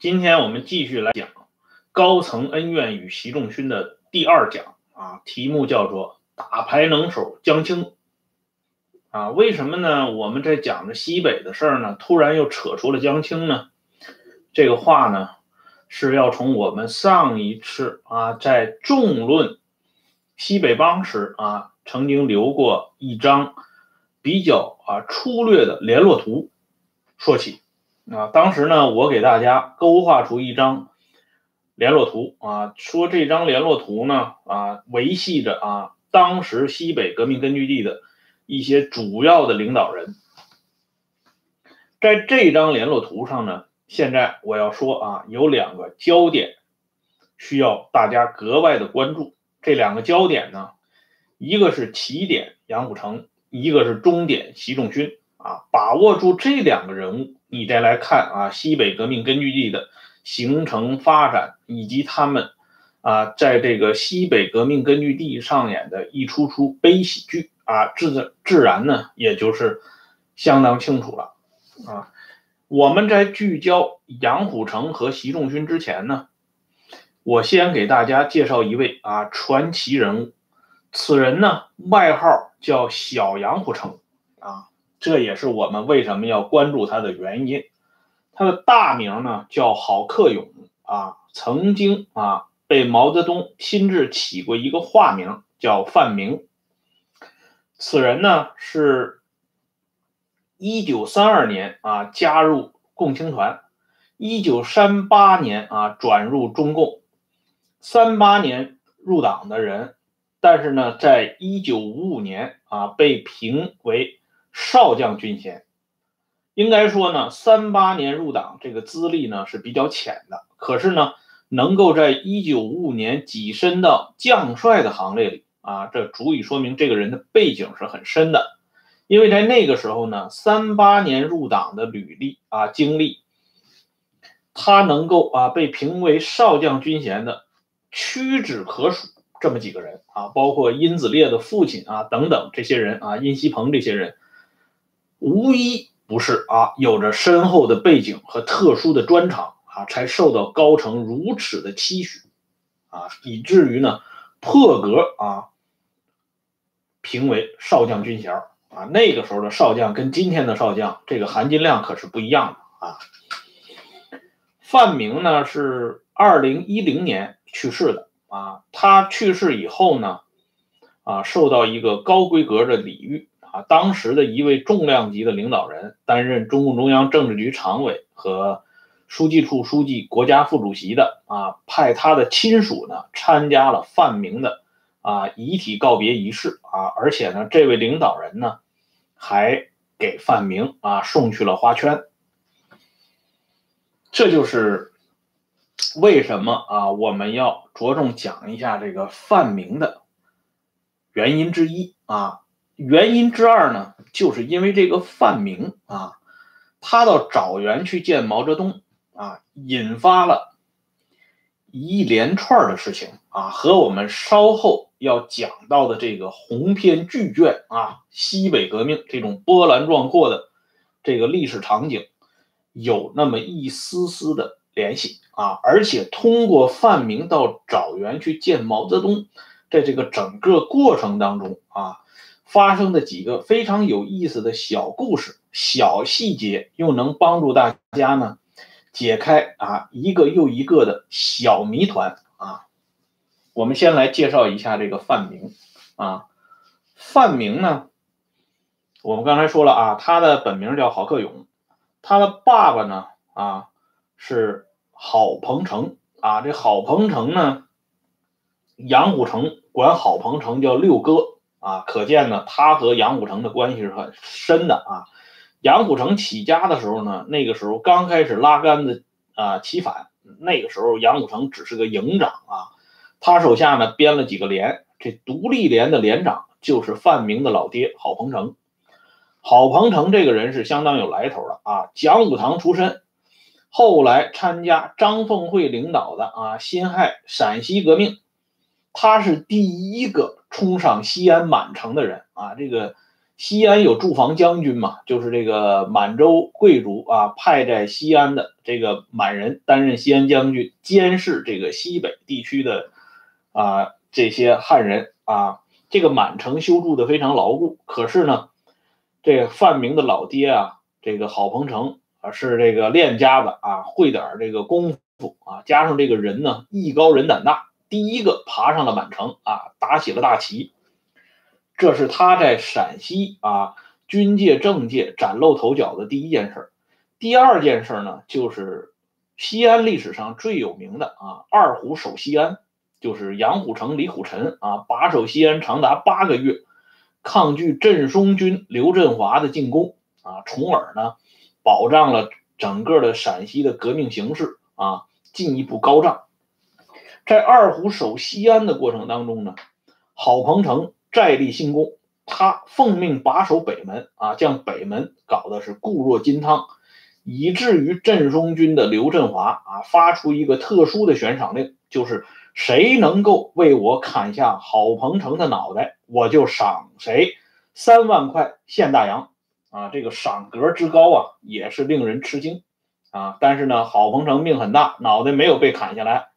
今天我们继续来讲高层恩怨与习仲勋的第二讲啊，题目叫做打牌能手江青啊。为什么呢？我们在讲着西北的事儿呢，突然又扯出了江青呢？这个话呢，是要从我们上一次啊，在众论西北帮时啊，曾经留过一张比较啊粗略的联络图说起。啊，当时呢，我给大家勾画出一张联络图啊，说这张联络图呢，啊，维系着啊，当时西北革命根据地的一些主要的领导人。在这张联络图上呢，现在我要说啊，有两个焦点需要大家格外的关注。这两个焦点呢，一个是起点杨虎城，一个是终点习仲勋啊，把握住这两个人物。你再来看啊，西北革命根据地的形成发展，以及他们啊，在这个西北革命根据地上演的一出出悲喜剧啊，自自然呢，也就是相当清楚了啊。我们在聚焦杨虎城和习仲勋之前呢，我先给大家介绍一位啊传奇人物，此人呢，外号叫小杨虎城。这也是我们为什么要关注他的原因。他的大名呢叫郝克勇啊，曾经啊被毛泽东亲自起过一个化名叫范明。此人呢是一九三二年啊加入共青团，一九三八年啊转入中共，三八年入党的人，但是呢，在一九五五年啊被评为。少将军衔，应该说呢，三八年入党，这个资历呢是比较浅的。可是呢，能够在一九五五年跻身到将帅的行列里啊，这足以说明这个人的背景是很深的。因为在那个时候呢，三八年入党的履历啊经历，他能够啊被评为少将军衔的屈指可数，这么几个人啊，包括殷子烈的父亲啊等等这些人啊，殷锡鹏这些人。无一不是啊，有着深厚的背景和特殊的专长啊，才受到高层如此的期许啊，以至于呢破格啊评为少将军衔啊。那个时候的少将跟今天的少将这个含金量可是不一样的啊。范明呢是二零一零年去世的啊，他去世以后呢啊，受到一个高规格的礼遇。啊，当时的一位重量级的领导人，担任中共中央政治局常委和书记处书记、国家副主席的啊，派他的亲属呢参加了范明的啊遗体告别仪式啊，而且呢，这位领导人呢还给范明啊送去了花圈。这就是为什么啊我们要着重讲一下这个范明的原因之一啊。原因之二呢，就是因为这个范明啊，他到枣园去见毛泽东啊，引发了一连串的事情啊，和我们稍后要讲到的这个鸿篇巨卷啊，西北革命这种波澜壮阔的这个历史场景有那么一丝丝的联系啊，而且通过范明到枣园去见毛泽东，在这个整个过程当中啊。发生的几个非常有意思的小故事、小细节，又能帮助大家呢解开啊一个又一个的小谜团啊。我们先来介绍一下这个范明啊，范明呢，我们刚才说了啊，他的本名叫郝克勇，他的爸爸呢啊是郝鹏程啊，这郝鹏程呢，杨虎城管郝鹏程叫六哥。啊，可见呢，他和杨虎城的关系是很深的啊。杨虎城起家的时候呢，那个时候刚开始拉杆子啊起反，那个时候杨虎城只是个营长啊，他手下呢编了几个连，这独立连的连长就是范明的老爹郝鹏程。郝鹏程这个人是相当有来头的啊，讲武堂出身，后来参加张凤会领导的啊辛亥陕西革命，他是第一个。冲上西安满城的人啊，这个西安有驻防将军嘛，就是这个满洲贵族啊派在西安的这个满人担任西安将军，监视这个西北地区的啊这些汉人啊。这个满城修筑的非常牢固，可是呢，这个范明的老爹啊，这个郝鹏程啊是这个练家子啊，会点这个功夫啊，加上这个人呢艺高人胆大，第一个爬上了满城啊，打起了大旗。这是他在陕西啊军界政界崭露头角的第一件事。第二件事呢，就是西安历史上最有名的啊二虎守西安。就是杨虎城、李虎臣啊，把守西安长达八个月，抗拒镇嵩军刘振华的进攻啊，从而呢，保障了整个的陕西的革命形势啊，进一步高涨。在二虎守西安的过程当中呢，郝鹏程再立新功，他奉命把守北门啊，将北门搞得是固若金汤，以至于镇松军的刘振华啊，发出一个特殊的悬赏令，就是。谁能够为我砍下郝鹏程的脑袋，我就赏谁三万块现大洋啊！这个赏格之高啊，也是令人吃惊啊！但是呢，郝鹏程命很大，脑袋没有被砍下来。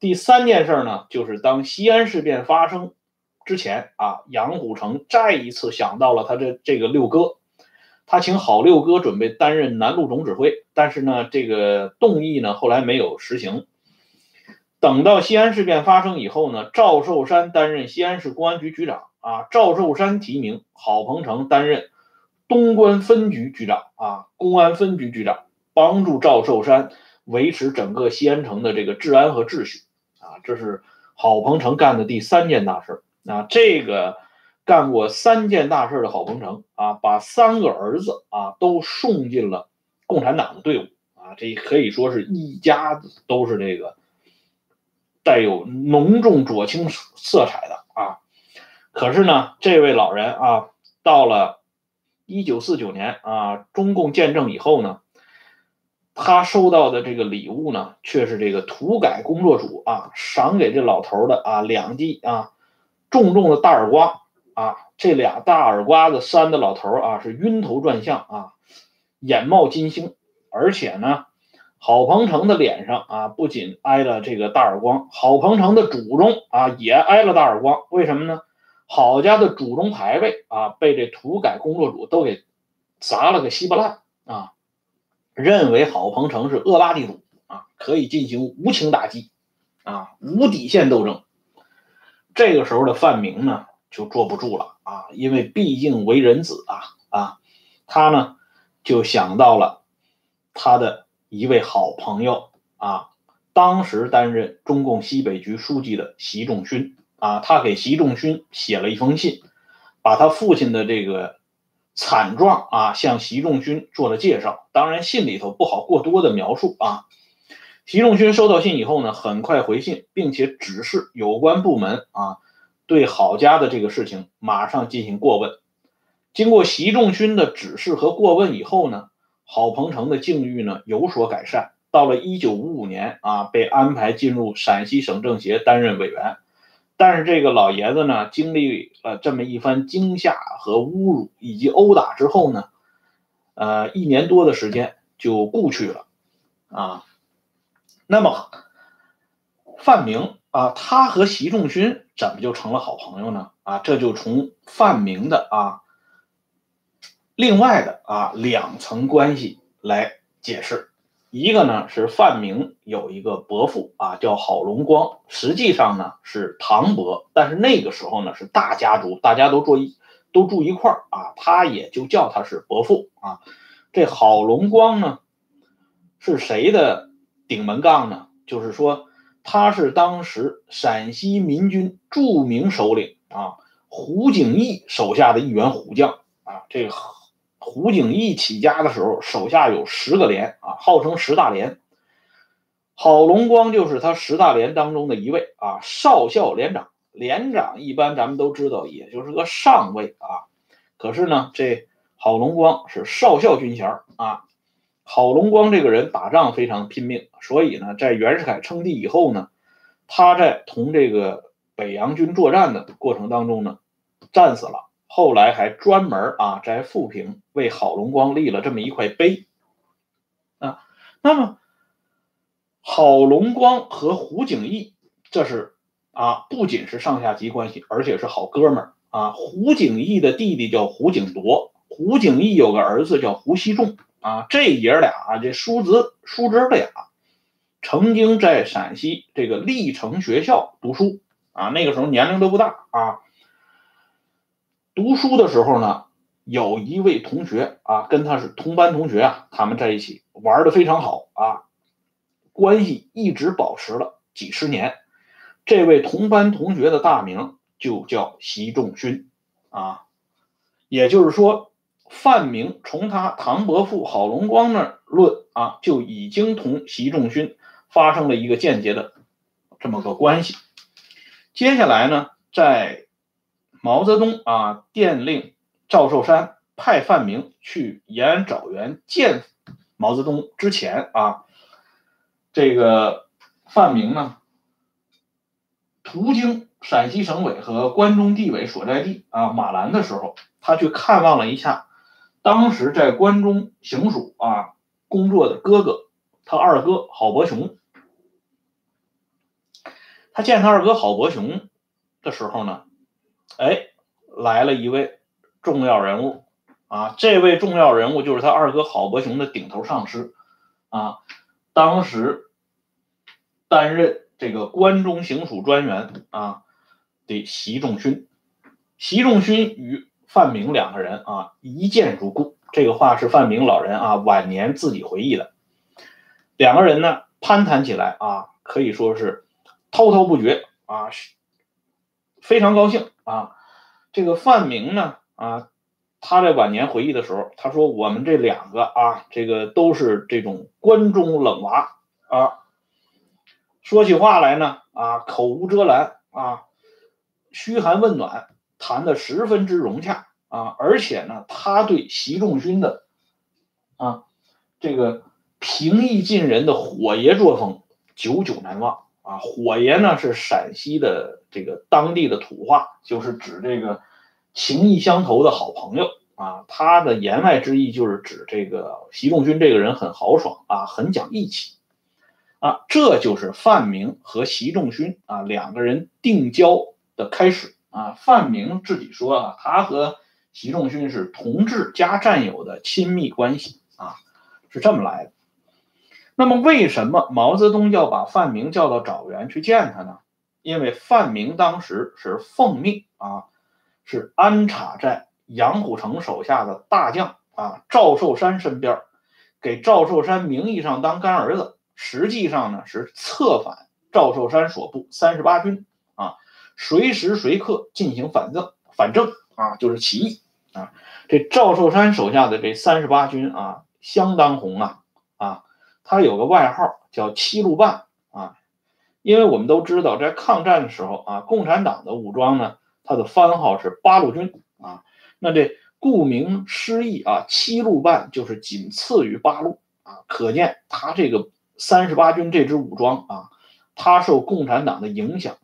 第三件事呢，就是当西安事变发生之前啊，杨虎城再一次想到了他的这个六哥，他请郝六哥准备担任南路总指挥，但是呢，这个动议呢后来没有实行。等到西安事变发生以后呢，赵寿山担任西安市公安局局长啊，赵寿山提名郝鹏程担任东关分局局长啊，公安分局局长，帮助赵寿山维持整个西安城的这个治安和秩序啊，这是郝鹏程干的第三件大事啊。这个干过三件大事的郝鹏程啊，把三个儿子啊都送进了共产党的队伍啊，这可以说是一家子都是这个。带有浓重左倾色彩的啊，可是呢，这位老人啊，到了一九四九年啊，中共建政以后呢，他收到的这个礼物呢，却是这个土改工作组啊赏给这老头的啊两记啊重重的大耳光啊，这俩大耳刮子扇的老头啊是晕头转向啊，眼冒金星，而且呢。郝鹏程的脸上啊，不仅挨了这个大耳光，郝鹏程的祖宗啊也挨了大耳光。为什么呢？郝家的祖宗牌位啊，被这土改工作组都给砸了个稀巴烂啊，认为郝鹏程是恶霸地主啊，可以进行无情打击啊，无底线斗争。这个时候的范明呢，就坐不住了啊，因为毕竟为人子啊啊，他呢就想到了他的。一位好朋友啊，当时担任中共西北局书记的习仲勋啊，他给习仲勋写了一封信，把他父亲的这个惨状啊向习仲勋做了介绍。当然，信里头不好过多的描述啊。习仲勋收到信以后呢，很快回信，并且指示有关部门啊对郝家的这个事情马上进行过问。经过习仲勋的指示和过问以后呢。郝鹏程的境遇呢有所改善，到了一九五五年啊，被安排进入陕西省政协担任委员。但是这个老爷子呢，经历了这么一番惊吓和侮辱以及殴打之后呢，呃，一年多的时间就故去了啊。那么范明啊，他和习仲勋怎么就成了好朋友呢？啊，这就从范明的啊。另外的啊两层关系来解释，一个呢是范明有一个伯父啊叫郝龙光，实际上呢是堂伯，但是那个时候呢是大家族，大家都住一都住一块儿啊，他也就叫他是伯父啊。这郝龙光呢是谁的顶门杠呢？就是说他是当时陕西民军著名首领啊胡景翼手下的一员虎将啊，这个。胡景翼起家的时候，手下有十个连啊，号称十大连。郝龙光就是他十大连当中的一位啊，少校连长。连长一般咱们都知道，也就是个上尉啊。可是呢，这郝龙光是少校军衔啊。郝龙光这个人打仗非常拼命，所以呢，在袁世凯称帝以后呢，他在同这个北洋军作战的过程当中呢，战死了后来还专门啊在富平为郝龙光立了这么一块碑啊。那么郝龙光和胡景翼，这是啊不仅是上下级关系，而且是好哥们儿啊。胡景翼的弟弟叫胡景铎，胡景翼有个儿子叫胡锡仲啊。这爷俩啊，这叔侄叔侄俩，曾经在陕西这个历城学校读书啊。那个时候年龄都不大啊。读书的时候呢，有一位同学啊，跟他是同班同学啊，他们在一起玩的非常好啊，关系一直保持了几十年。这位同班同学的大名就叫习仲勋啊，也就是说，范明从他唐伯父郝龙光那儿论啊，就已经同习仲勋发生了一个间接的这么个关系。接下来呢，在毛泽东啊，电令赵寿山派范明去延安枣园见毛泽东之前啊，这个范明呢，途经陕西省委和关中地委所在地啊马兰的时候，他去看望了一下当时在关中行署啊工作的哥哥，他二哥郝伯雄。他见他二哥郝伯雄的时候呢。哎，来了一位重要人物啊！这位重要人物就是他二哥郝伯雄的顶头上司啊，当时担任这个关中行署专员啊的习仲勋。习仲勋与范明两个人啊一见如故，这个话是范明老人啊晚年自己回忆的。两个人呢攀谈起来啊，可以说是滔滔不绝啊。非常高兴啊！这个范明呢啊，他在晚年回忆的时候，他说：“我们这两个啊，这个都是这种关中冷娃啊，说起话来呢啊，口无遮拦啊，嘘寒问暖，谈的十分之融洽啊，而且呢，他对习仲勋的啊这个平易近人的火爷作风久久难忘。”啊，火爷呢是陕西的这个当地的土话，就是指这个情义相投的好朋友啊。他的言外之意就是指这个习仲勋这个人很豪爽啊，很讲义气啊。这就是范明和习仲勋啊两个人定交的开始啊。范明自己说啊，他和习仲勋是同志加战友的亲密关系啊，是这么来的。那么，为什么毛泽东要把范明叫到枣园去见他呢？因为范明当时是奉命啊，是安插在杨虎城手下的大将啊赵寿山身边，给赵寿山名义上当干儿子，实际上呢是策反赵寿山所部三十八军啊，随时随刻进行反正反正啊，就是起义啊。这赵寿山手下的这三十八军啊，相当红啊啊。他有个外号叫七路半啊，因为我们都知道，在抗战的时候啊，共产党的武装呢，它的番号是八路军啊。那这顾名思义啊，七路半就是仅次于八路啊，可见他这个三十八军这支武装啊，他受共产党的影响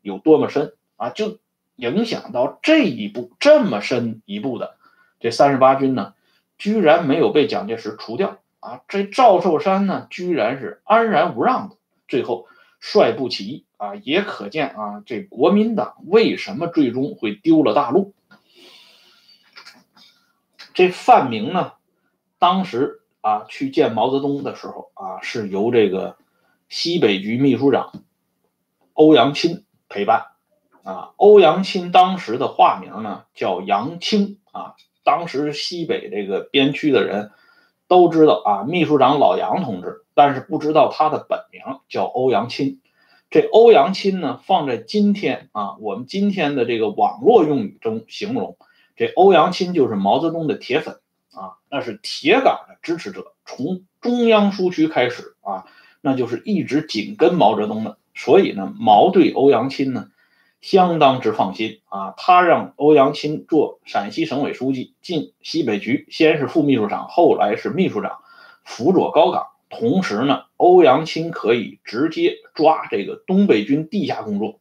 有多么深啊，就影响到这一步这么深一步的这三十八军呢，居然没有被蒋介石除掉。啊，这赵寿山呢，居然是安然无恙的，最后率部起义啊，也可见啊，这国民党为什么最终会丢了大陆？这范明呢，当时啊去见毛泽东的时候啊，是由这个西北局秘书长欧阳钦陪伴啊。欧阳钦当时的化名呢叫杨清啊，当时西北这个边区的人。都知道啊，秘书长老杨同志，但是不知道他的本名叫欧阳钦。这欧阳钦呢，放在今天啊，我们今天的这个网络用语中形容，这欧阳钦就是毛泽东的铁粉啊，那是铁杆的支持者，从中央苏区开始啊，那就是一直紧跟毛泽东的。所以呢，毛对欧阳钦呢。相当之放心啊！他让欧阳钦做陕西省委书记，进西北局，先是副秘书长，后来是秘书长，辅佐高岗。同时呢，欧阳钦可以直接抓这个东北军地下工作，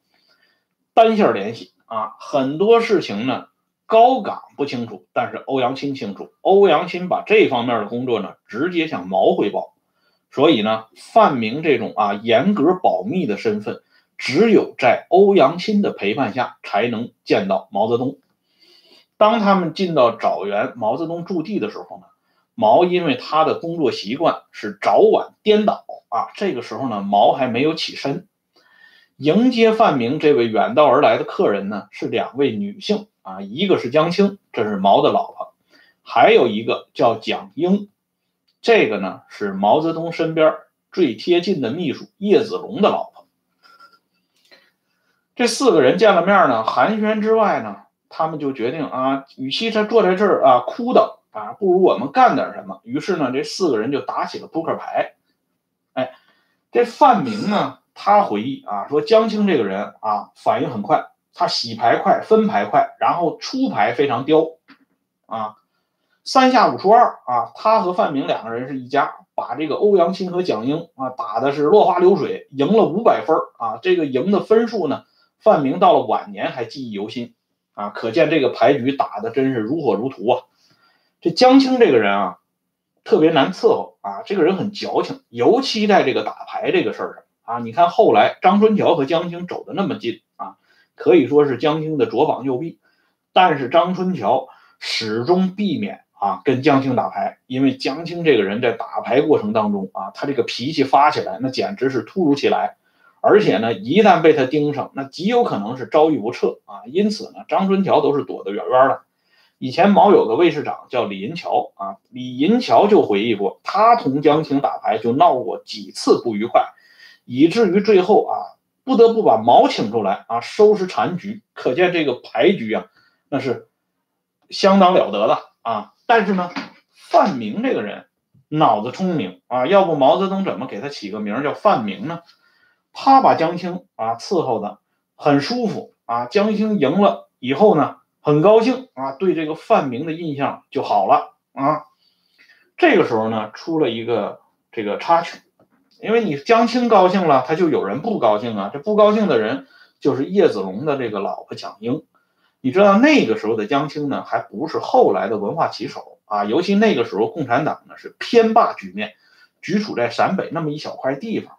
单线联系啊！很多事情呢，高岗不清楚，但是欧阳钦清楚。欧阳钦把这方面的工作呢，直接向毛汇报。所以呢，范明这种啊严格保密的身份，只有在欧阳钦的陪伴下才能见到毛泽东。当他们进到枣园毛泽东驻地的时候呢，毛因为他的工作习惯是早晚颠倒啊，这个时候呢，毛还没有起身。迎接范明这位远道而来的客人呢，是两位女性啊，一个是江青，这是毛的老婆，还有一个叫蒋英。这个呢是毛泽东身边最贴近的秘书叶子龙的老婆。这四个人见了面呢，寒暄之外呢，他们就决定啊，与其他坐在这儿啊哭的啊，不如我们干点什么。于是呢，这四个人就打起了扑克牌。哎，这范明呢，他回忆啊，说江青这个人啊，反应很快，他洗牌快，分牌快，然后出牌非常刁啊。三下五除二啊，他和范明两个人是一家，把这个欧阳青和蒋英啊打的是落花流水，赢了五百分啊。这个赢的分数呢，范明到了晚年还记忆犹新啊，可见这个牌局打的真是如火如荼啊。这江青这个人啊，特别难伺候啊，这个人很矫情，尤其在这个打牌这个事儿上啊。你看后来张春桥和江青走的那么近啊，可以说是江青的左膀右臂，但是张春桥始终避免。啊，跟江青打牌，因为江青这个人在打牌过程当中啊，他这个脾气发起来，那简直是突如其来，而且呢，一旦被他盯上，那极有可能是遭遇不测啊。因此呢，张春桥都是躲得远远的。以前毛有个卫士长叫李银桥啊，李银桥就回忆过，他同江青打牌就闹过几次不愉快，以至于最后啊，不得不把毛请出来啊，收拾残局。可见这个牌局啊，那是相当了得的啊。但是呢，范明这个人脑子聪明啊，要不毛泽东怎么给他起个名叫范明呢？他把江青啊伺候的很舒服啊，江青赢了以后呢，很高兴啊，对这个范明的印象就好了啊。这个时候呢，出了一个这个插曲，因为你江青高兴了，他就有人不高兴啊。这不高兴的人就是叶子龙的这个老婆蒋英。你知道那个时候的江青呢，还不是后来的文化旗手啊。尤其那个时候，共产党呢是偏霸局面，局处在陕北那么一小块地方。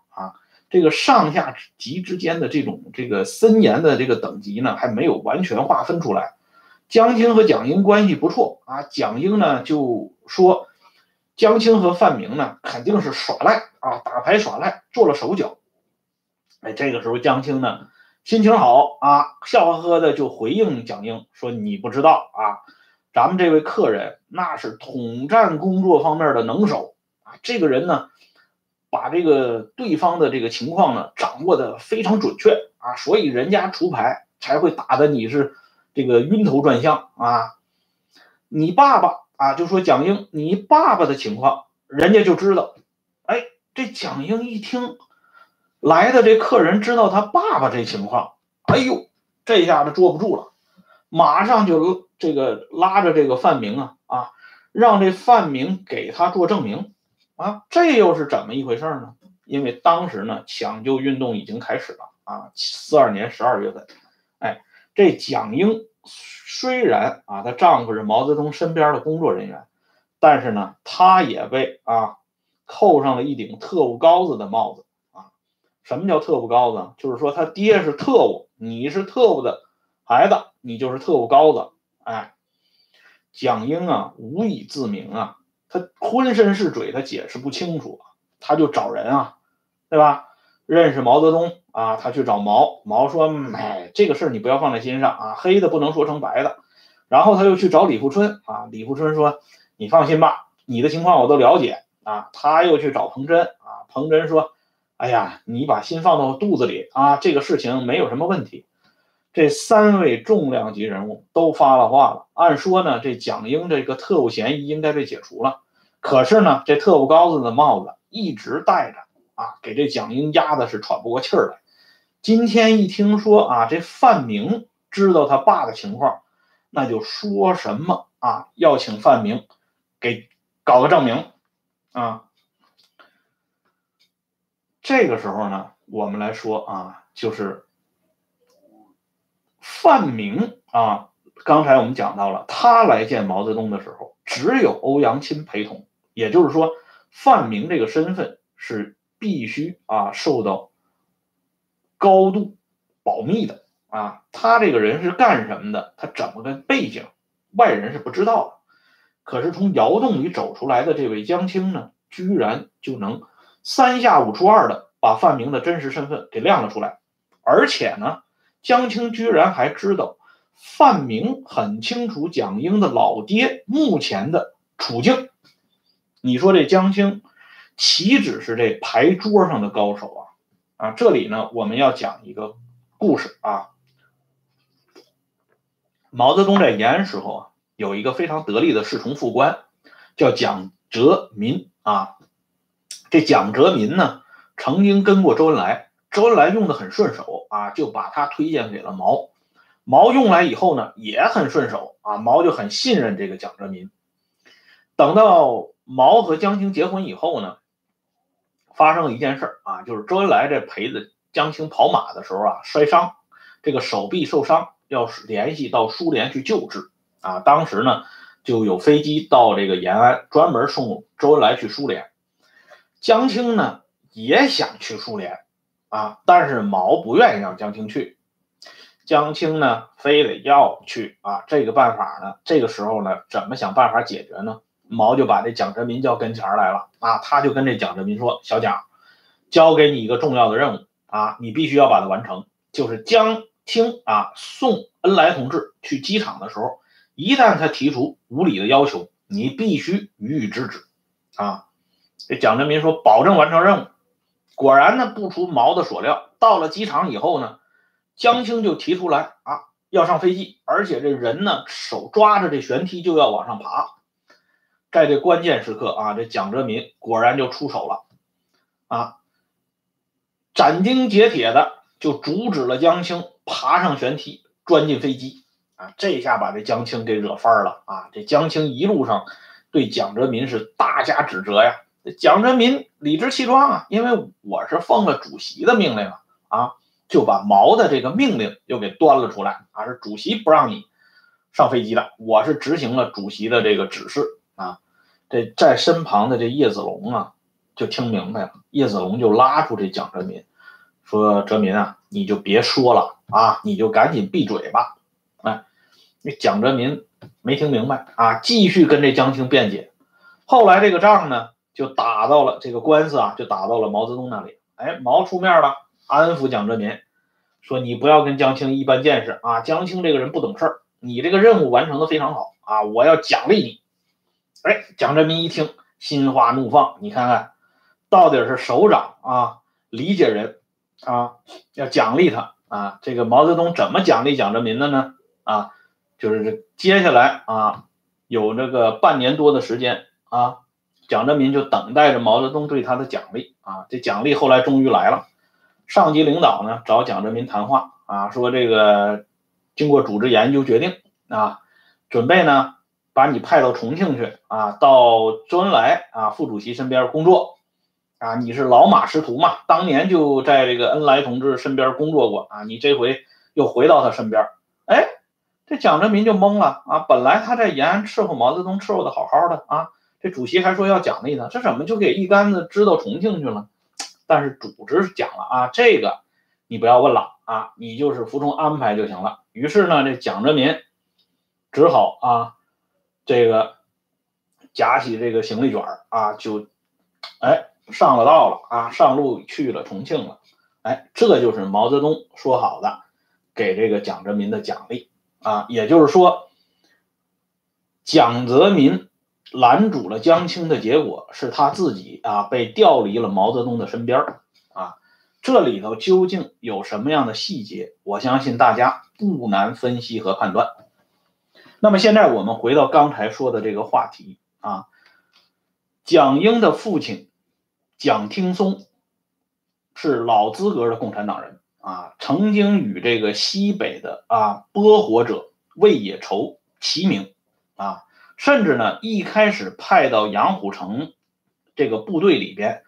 这个上下级之间的这种这个森严的这个等级呢，还没有完全划分出来。江青和蒋英关系不错啊，蒋英呢就说，江青和范明呢肯定是耍赖啊，打牌耍赖，做了手脚。哎，这个时候江青呢。心情好啊，笑呵呵的就回应蒋英说：“你不知道啊，咱们这位客人那是统战工作方面的能手啊，这个人呢，把这个对方的这个情况呢掌握的非常准确啊，所以人家出牌才会打的你是这个晕头转向啊。你爸爸啊，就说蒋英，你爸爸的情况，人家就知道。哎，这蒋英一听。”来的这客人知道他爸爸这情况，哎呦，这下子坐不住了，马上就这个拉着这个范明啊啊，让这范明给他做证明啊，这又是怎么一回事呢？因为当时呢，抢救运动已经开始了啊，四二年十二月份，哎，这蒋英虽然啊，她丈夫是毛泽东身边的工作人员，但是呢，她也被啊扣上了一顶特务高子的帽子啊。什么叫特务高子？就是说他爹是特务，你是特务的孩子，你就是特务高子。哎，蒋英啊，无以自明啊，他浑身是嘴，他解释不清楚，他就找人啊，对吧？认识毛泽东啊，他去找毛，毛说：“哎，这个事儿你不要放在心上啊，黑的不能说成白的。”然后他又去找李富春啊，李富春说：“你放心吧，你的情况我都了解啊。”他又去找彭真啊，彭真说。哎呀，你把心放到肚子里啊，这个事情没有什么问题。这三位重量级人物都发了话了。按说呢，这蒋英这个特务嫌疑应该被解除了。可是呢，这特务高子的帽子一直戴着啊，给这蒋英压的是喘不过气儿来。今天一听说啊，这范明知道他爸的情况，那就说什么啊，要请范明给搞个证明啊。这个时候呢，我们来说啊，就是范明啊刚才我们讲到了，他来见毛泽东的时候，只有欧阳钦陪同，也就是说，范明这个身份是必须啊受到高度保密的啊。他这个人是干什么的？他怎么个背景，外人是不知道的。可是从窑洞里走出来的这位江青呢，居然就能三下五除二的把范明的真实身份给亮了出来，而且呢，江青居然还知道。范明很清楚蒋英的老爹目前的处境，你说这江青岂止是这牌桌上的高手啊？啊，这里呢我们要讲一个故事啊。毛泽东在延安时候啊，有一个非常得力的侍从副官，叫蒋哲民啊。这蒋哲民呢，曾经跟过周恩来，周恩来用的很顺手啊，就把他推荐给了毛。毛用来以后呢，也很顺手啊，毛就很信任这个蒋哲民。等到毛和江青结婚以后呢，发生了一件事啊，就是周恩来这陪着江青跑马的时候啊，摔伤，这个手臂受伤，要联系到苏联去救治啊。当时呢，就有飞机到这个延安，专门送周恩来去苏联。江青呢也想去苏联啊，但是毛不愿意让江青去。江青呢，非得要去啊！这个办法呢，这个时候呢，怎么想办法解决呢？毛就把这蒋哲民叫跟前来了啊！他就跟这蒋哲民说：“小蒋，交给你一个重要的任务啊，你必须要把它完成。就是江青啊，送恩来同志去机场的时候，一旦他提出无理的要求，你必须予以制止啊！”这蒋哲民说：“保证完成任务。”果然呢，不出毛的所料，到了机场以后呢。江青就提出来啊，要上飞机，而且这人呢手抓着这舷梯就要往上爬。在这关键时刻啊，这蒋哲民果然就出手了啊，斩钉截铁的就阻止了江青爬上舷梯钻进飞机啊。这下把这江青给惹翻了啊！这江青一路上对蒋哲民是大加指责呀。蒋哲民理直气壮啊，因为我是奉了主席的命令啊。啊就把毛的这个命令又给端了出来啊！是主席不让你上飞机的，我是执行了主席的这个指示啊。这在身旁的这叶子龙啊，就听明白了。叶子龙就拉住这蒋哲民，说：“哲民啊，你就别说了啊，你就赶紧闭嘴吧。”哎，那蒋哲民没听明白啊，继续跟这江青辩解。后来这个仗呢，就打到了这个官司啊，就打到了毛泽东那里。哎，毛出面了。安抚蒋哲民，说你不要跟江青一般见识啊！江青这个人不懂事儿，你这个任务完成的非常好啊！我要奖励你。哎，蒋哲民一听，心花怒放。你看看，到底是首长啊，理解人啊，要奖励他啊！这个毛泽东怎么奖励蒋哲民的呢？啊，就是接下来啊，有这个半年多的时间啊，蒋哲民就等待着毛泽东对他的奖励啊。这奖励后来终于来了。上级领导呢找蒋哲民谈话啊，说这个经过组织研究决定啊，准备呢把你派到重庆去啊，到周恩来啊副主席身边工作啊，你是老马识途嘛，当年就在这个恩来同志身边工作过啊，你这回又回到他身边，哎，这蒋哲民就懵了啊，本来他在延安伺候毛泽东伺候的好好的啊，这主席还说要奖励呢，这怎么就给一竿子支到重庆去了？但是组织讲了啊，这个你不要问了啊，你就是服从安排就行了。于是呢，这蒋哲民只好啊，这个夹起这个行李卷啊，就哎上了道了啊，上路去了重庆了。哎，这就是毛泽东说好的给这个蒋哲民的奖励啊，也就是说，蒋泽民。拦阻了江青的结果是他自己啊被调离了毛泽东的身边啊，这里头究竟有什么样的细节？我相信大家不难分析和判断。那么现在我们回到刚才说的这个话题啊，蒋英的父亲蒋听松是老资格的共产党人啊，曾经与这个西北的啊拨火者魏野畴齐名啊。甚至呢，一开始派到杨虎城这个部队里边，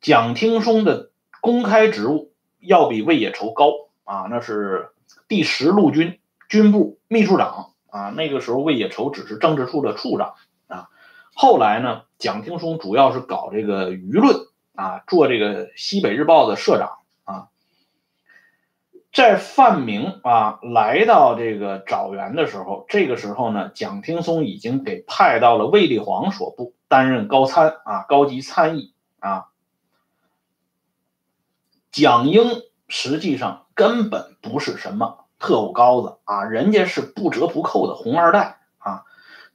蒋听松的公开职务要比魏野愁高啊，那是第十路军军部秘书长啊，那个时候魏野畴只是政治处的处长啊。后来呢，蒋廷松主要是搞这个舆论啊，做这个西北日报的社长啊。在范明啊来到这个枣园的时候，这个时候呢，蒋廷松已经给派到了卫立煌所部担任高参啊，高级参议啊。蒋英实际上根本不是什么特务高子啊，人家是不折不扣的红二代啊。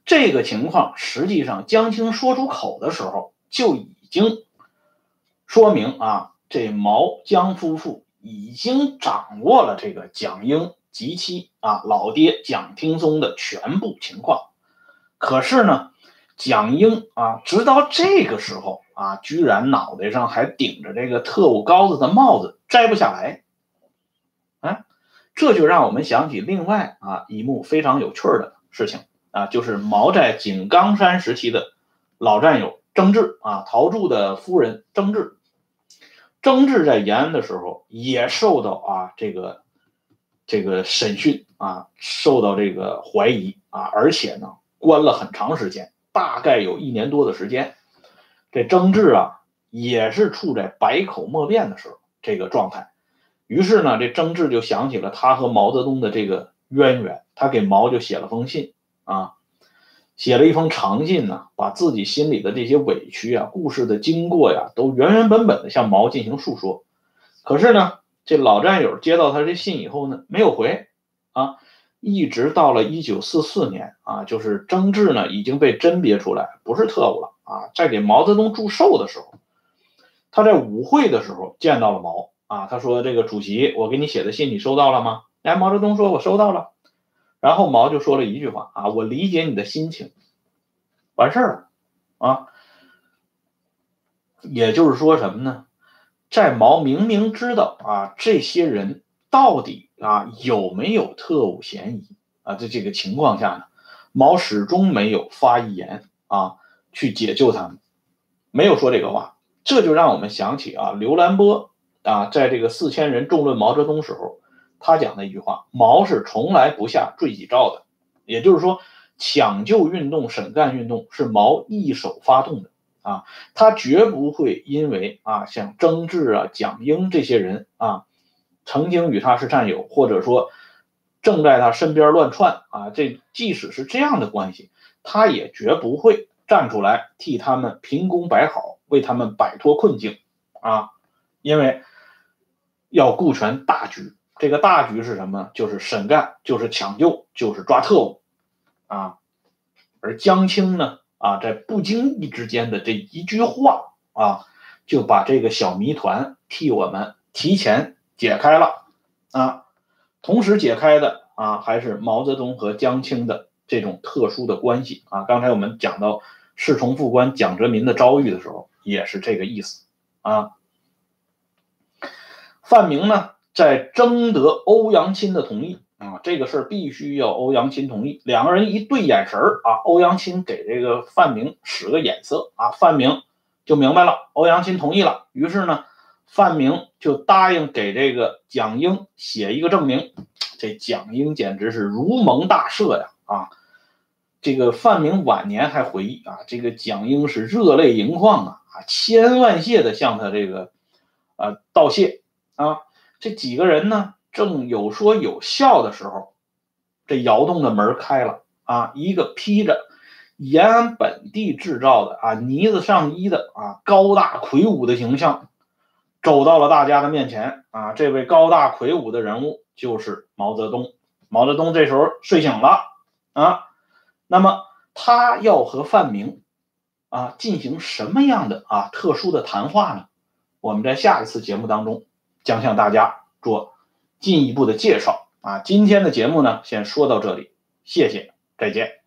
这个情况实际上江青说出口的时候就已经说明啊，这毛江夫妇已经掌握了这个蒋英及其啊老爹蒋廷松的全部情况。可是呢，蒋英啊，直到这个时候。啊，居然脑袋上还顶着这个特务高子的帽子，摘不下来。啊，这就让我们想起另外啊一幕非常有趣的事情啊，就是毛在井冈山时期的老战友曾志啊，陶铸的夫人曾志。曾志在延安的时候也受到啊这个这个审讯啊，受到这个怀疑啊，而且呢关了很长时间，大概有一年多的时间。这曾志啊，也是处在百口莫辩的时候，这个状态。于是呢，这曾志就想起了他和毛泽东的这个渊源，他给毛就写了封信啊，写了一封长信呢，把自己心里的这些委屈啊、故事的经过呀，都原原本本的向毛进行述说。可是呢，这老战友接到他这信以后呢，没有回啊，一直到了一九四四年啊，就是曾志呢已经被甄别出来不是特务了。啊，在给毛泽东祝寿的时候，他在舞会的时候见到了毛啊。他说：“这个主席，我给你写的信你收到了吗？”哎，毛泽东说：“我收到了。”然后毛就说了一句话：“啊，我理解你的心情。”完事儿了啊。也就是说什么呢？在毛明明知道啊这些人到底啊有没有特务嫌疑啊在这个情况下呢，毛始终没有发一言啊。去解救他们，没有说这个话，这就让我们想起啊，刘兰波啊，在这个四千人众论毛泽东时候，他讲的一句话：毛是从来不下坠己诏的，也就是说，抢救运动、审干运动是毛一手发动的啊，他绝不会因为啊，像曾志啊、蒋英这些人啊，曾经与他是战友，或者说正在他身边乱窜啊，这即使是这样的关系，他也绝不会。站出来替他们平功摆好，为他们摆脱困境啊！因为要顾全大局，这个大局是什么？就是审干，就是抢救，就是抓特务啊！而江青呢，啊，在不经意之间的这一句话啊，就把这个小谜团替我们提前解开了啊！同时解开的啊，还是毛泽东和江青的这种特殊的关系啊！刚才我们讲到。侍从副官蒋哲民的遭遇的时候，也是这个意思啊。范明呢，在征得欧阳钦的同意啊，这个事儿必须要欧阳钦同意。两个人一对眼神儿啊，欧阳钦给这个范明使个眼色啊，范明就明白了，欧阳钦同意了。于是呢，范明就答应给这个蒋英写一个证明。这蒋英简直是如蒙大赦呀啊！这个范明晚年还回忆啊，这个蒋英是热泪盈眶啊，啊，千万谢的向他这个啊道谢啊。这几个人呢，正有说有笑的时候，这窑洞的门开了啊，一个披着延安本地制造的啊呢子上衣的啊高大魁梧的形象走到了大家的面前啊。这位高大魁梧的人物就是毛泽东。毛泽东这时候睡醒了啊。那么他要和范明啊进行什么样的啊特殊的谈话呢？我们在下一次节目当中将向大家做进一步的介绍啊。今天的节目呢，先说到这里，谢谢，再见。